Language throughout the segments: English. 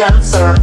answer.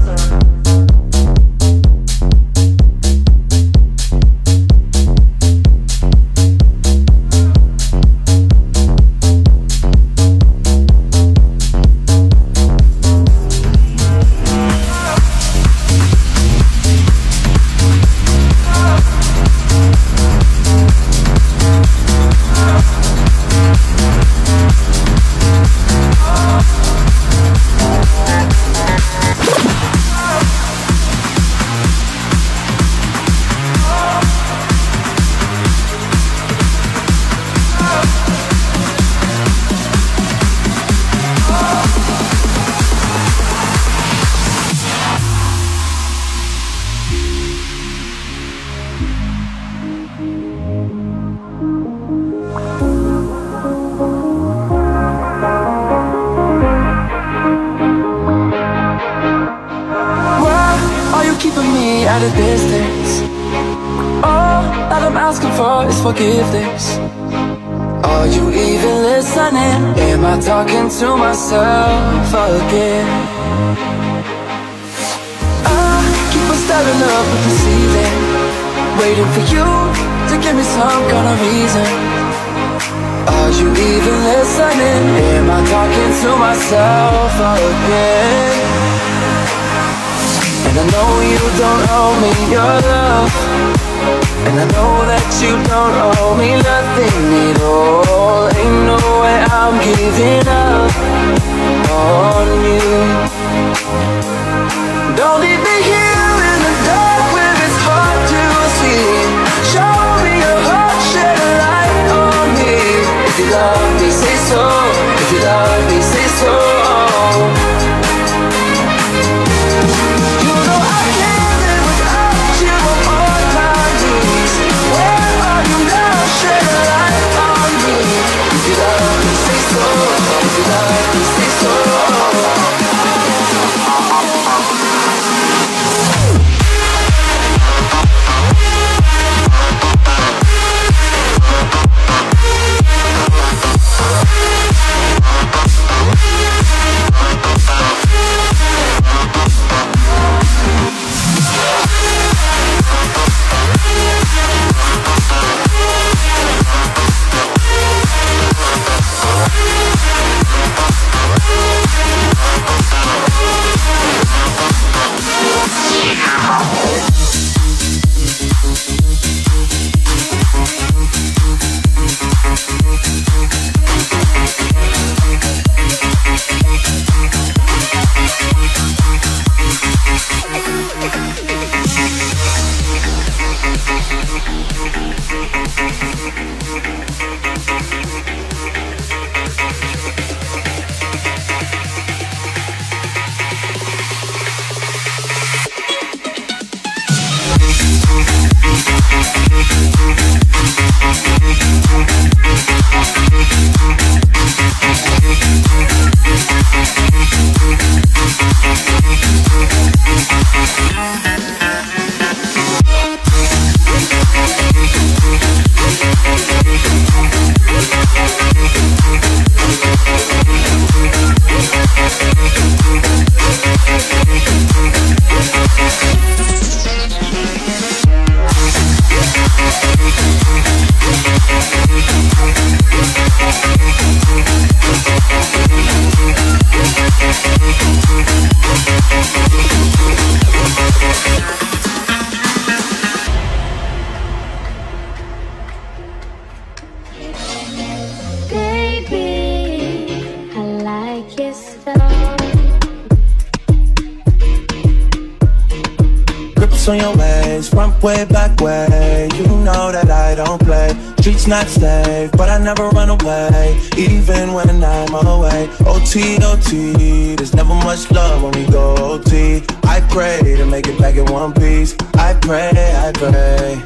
It's not safe, but I never run away, even when I'm away. OT, OT, there's never much love when we go OT. I pray to make it back in one piece. I pray, I pray.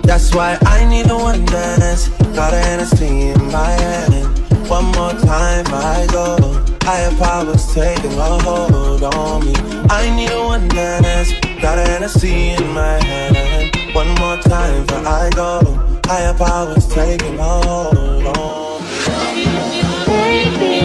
That's why I need a one dance. Got a Hennessy in my hand. One more time I go. Higher powers taking a hold on me. I need a one dance. Got a Hennessy in my hand. One more time for I go. Higher powers taking hold on Baby,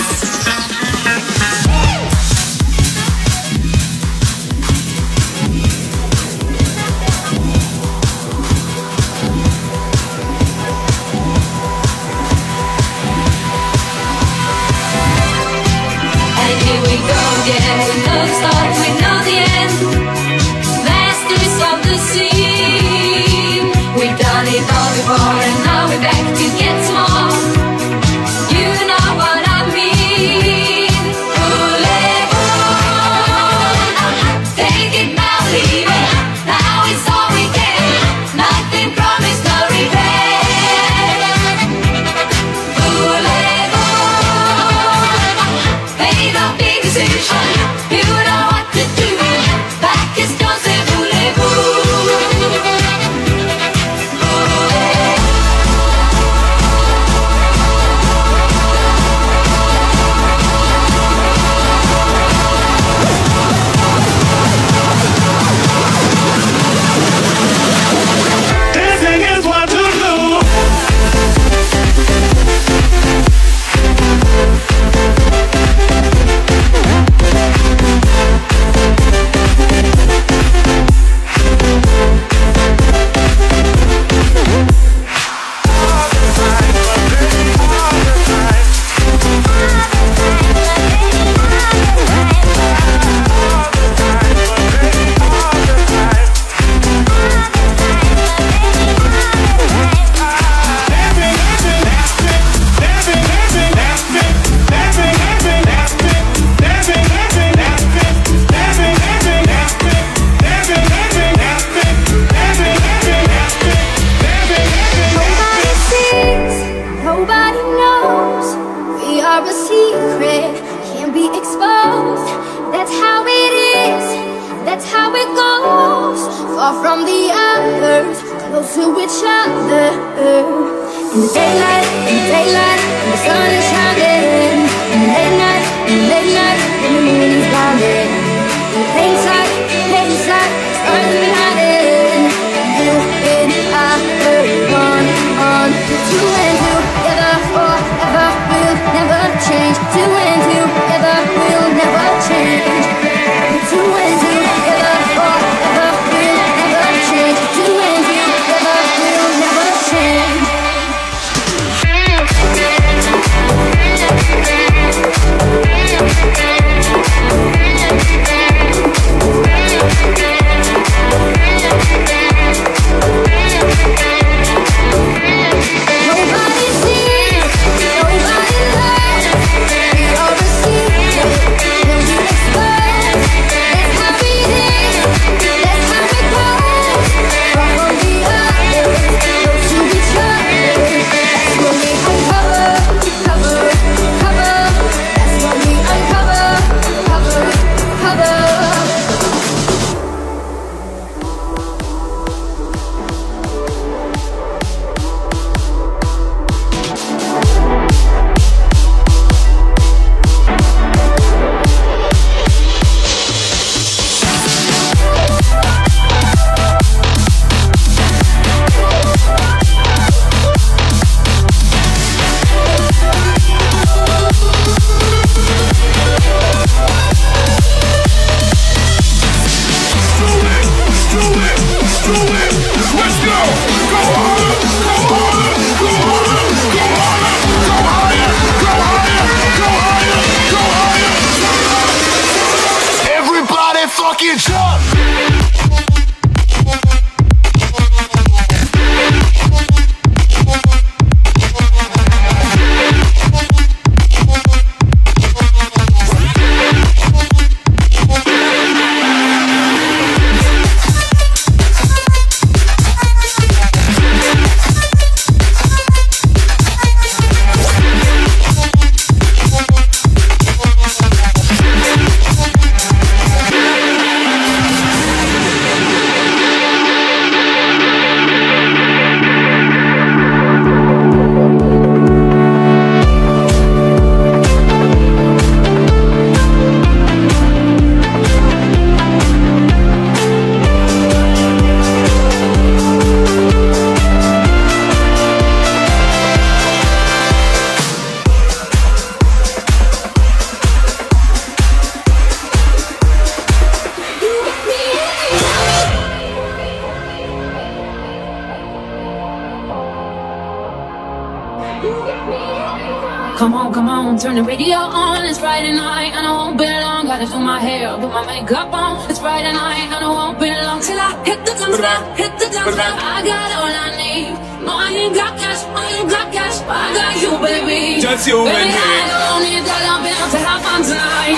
baby. You baby, and me. I don't need a dollar bill to have fun tonight.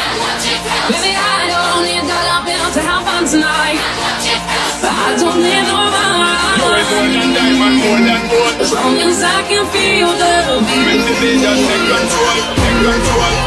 Baby, I don't need a dollar bill to have fun tonight. But I don't need no money. More than more than gold. As long as I can feel the beat. Make just take control, take control,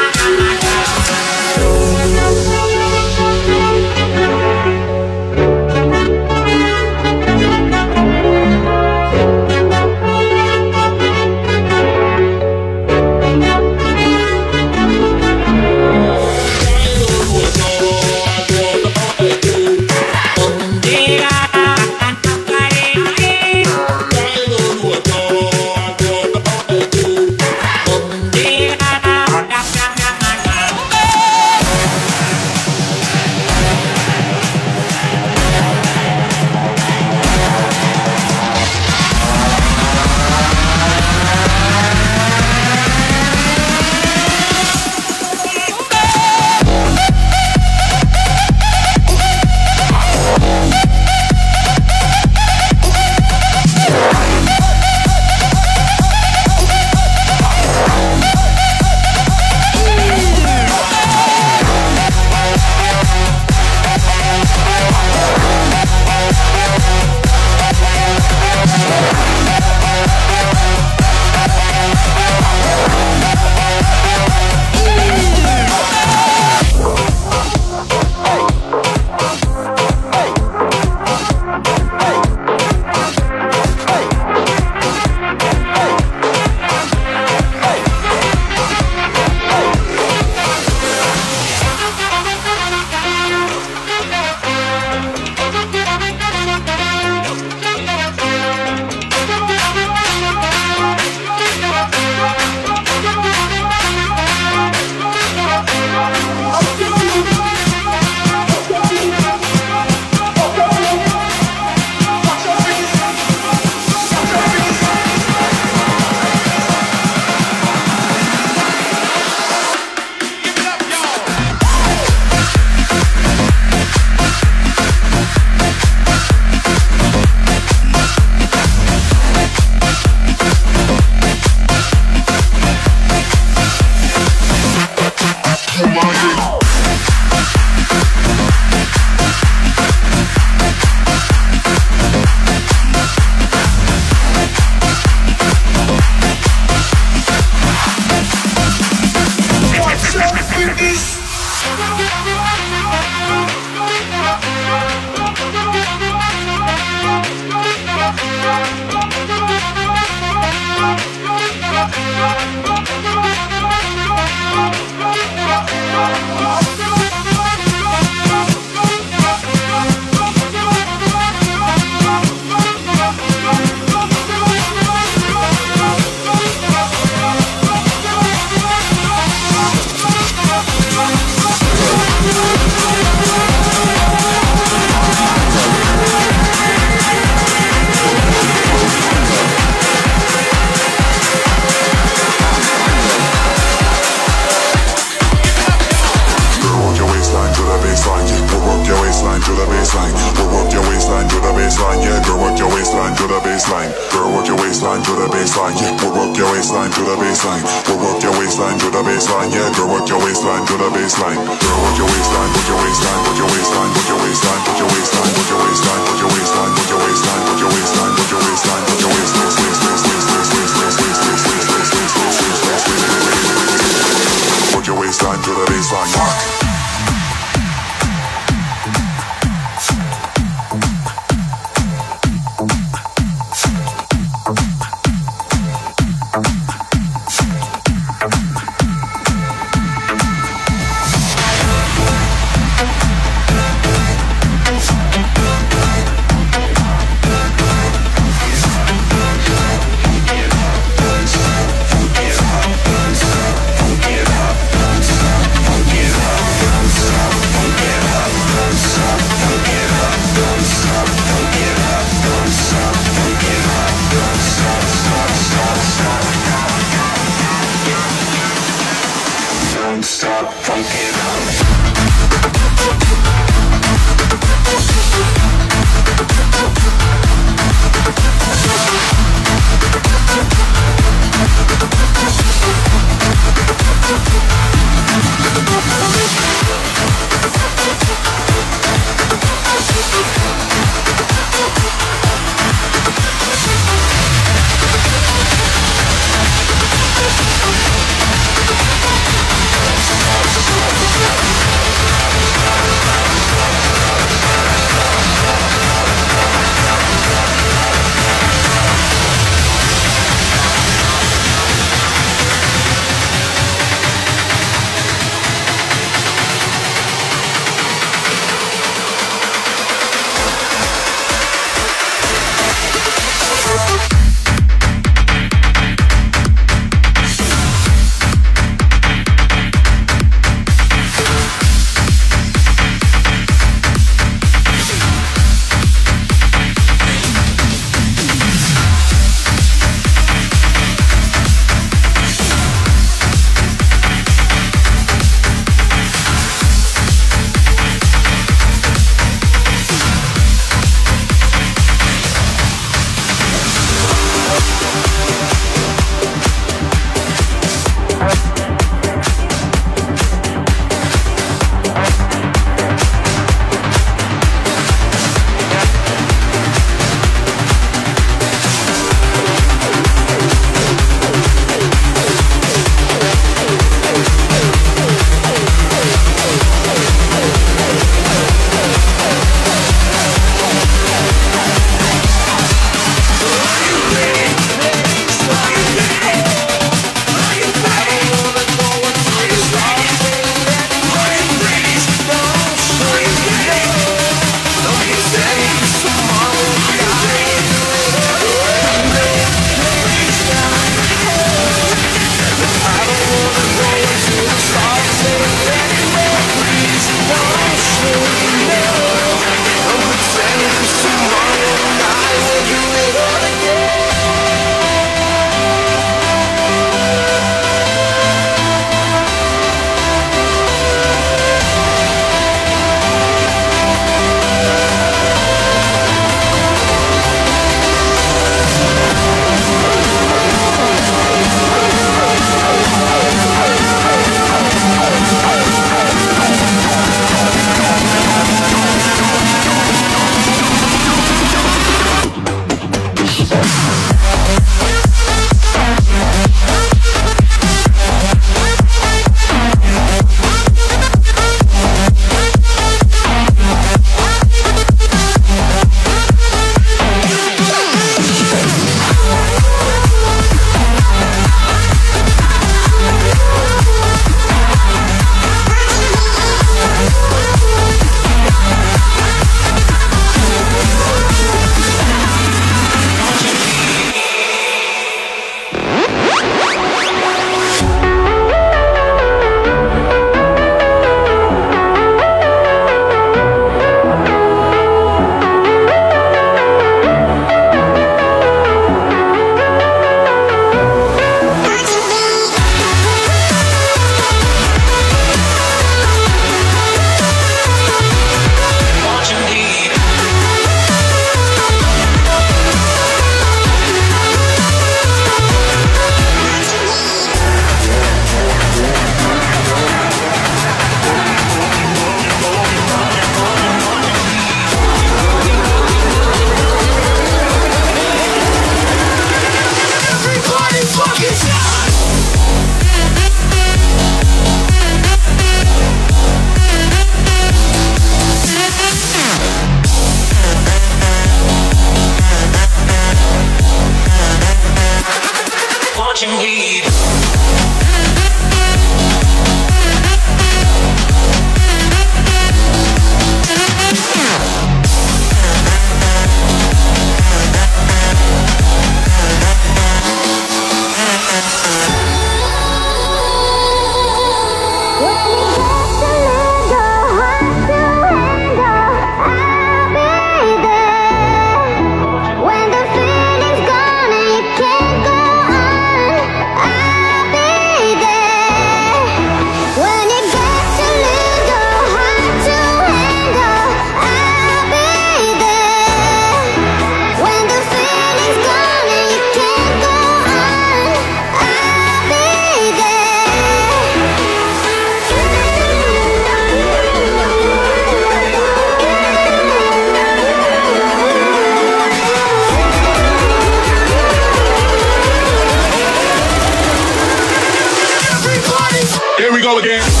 Again.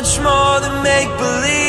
Much more than make believe.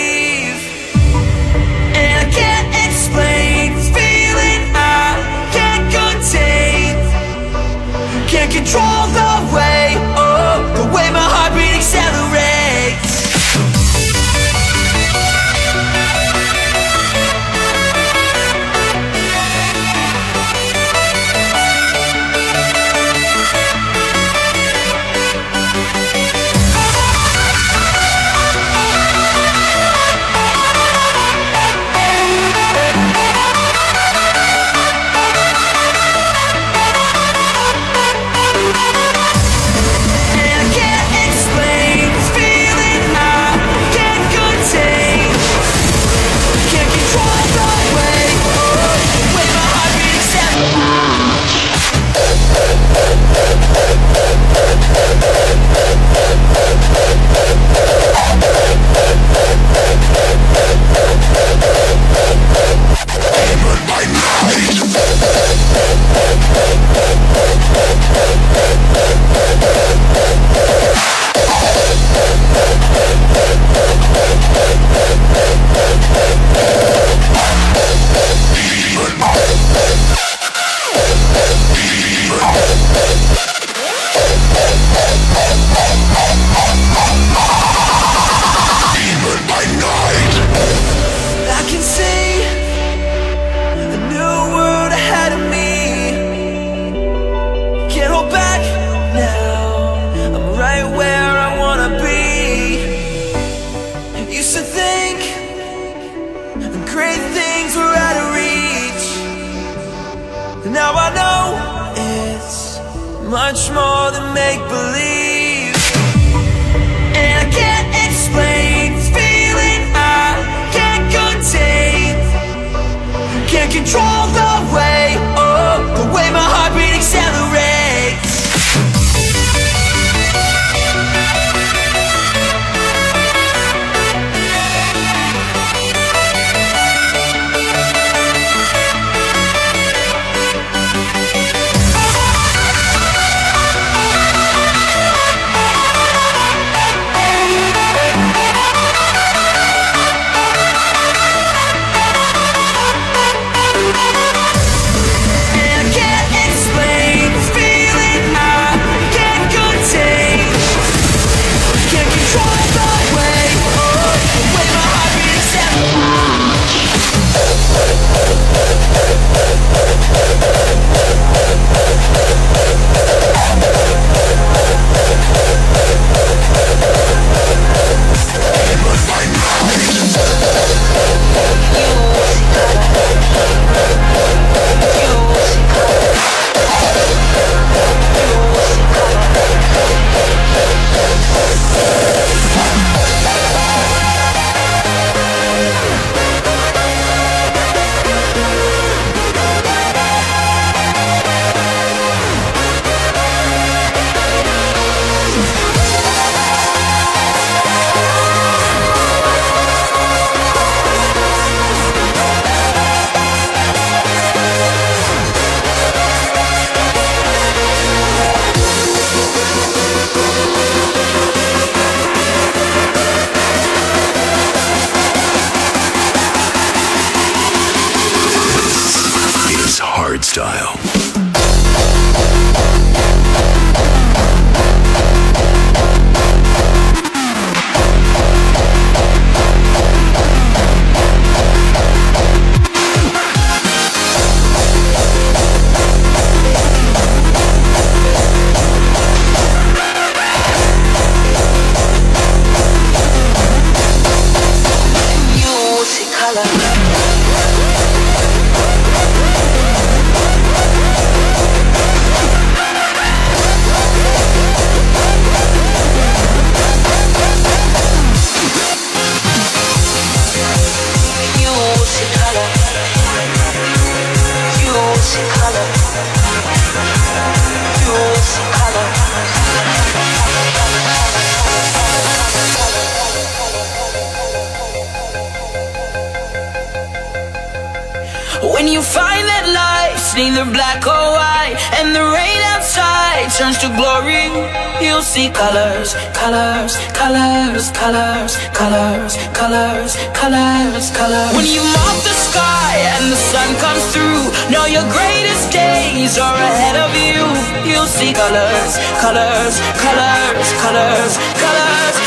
Turns to glory You'll see colors, colors, colors, colors, colors, colors, colors, colors When you mop the sky and the sun comes through Know your greatest days are ahead of you You'll see colors, colors, colors, colors, colors, colors,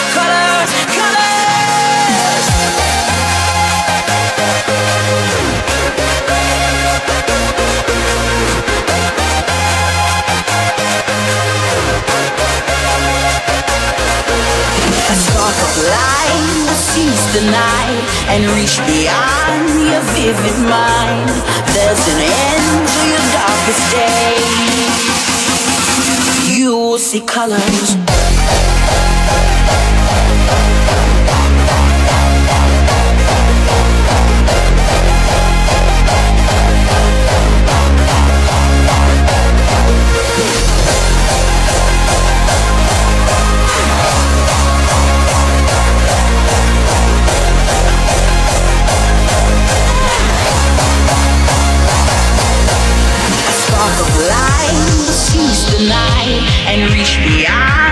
seize the night and reach beyond your vivid mind. There's an end to your darkest day. You will see colors. And reach beyond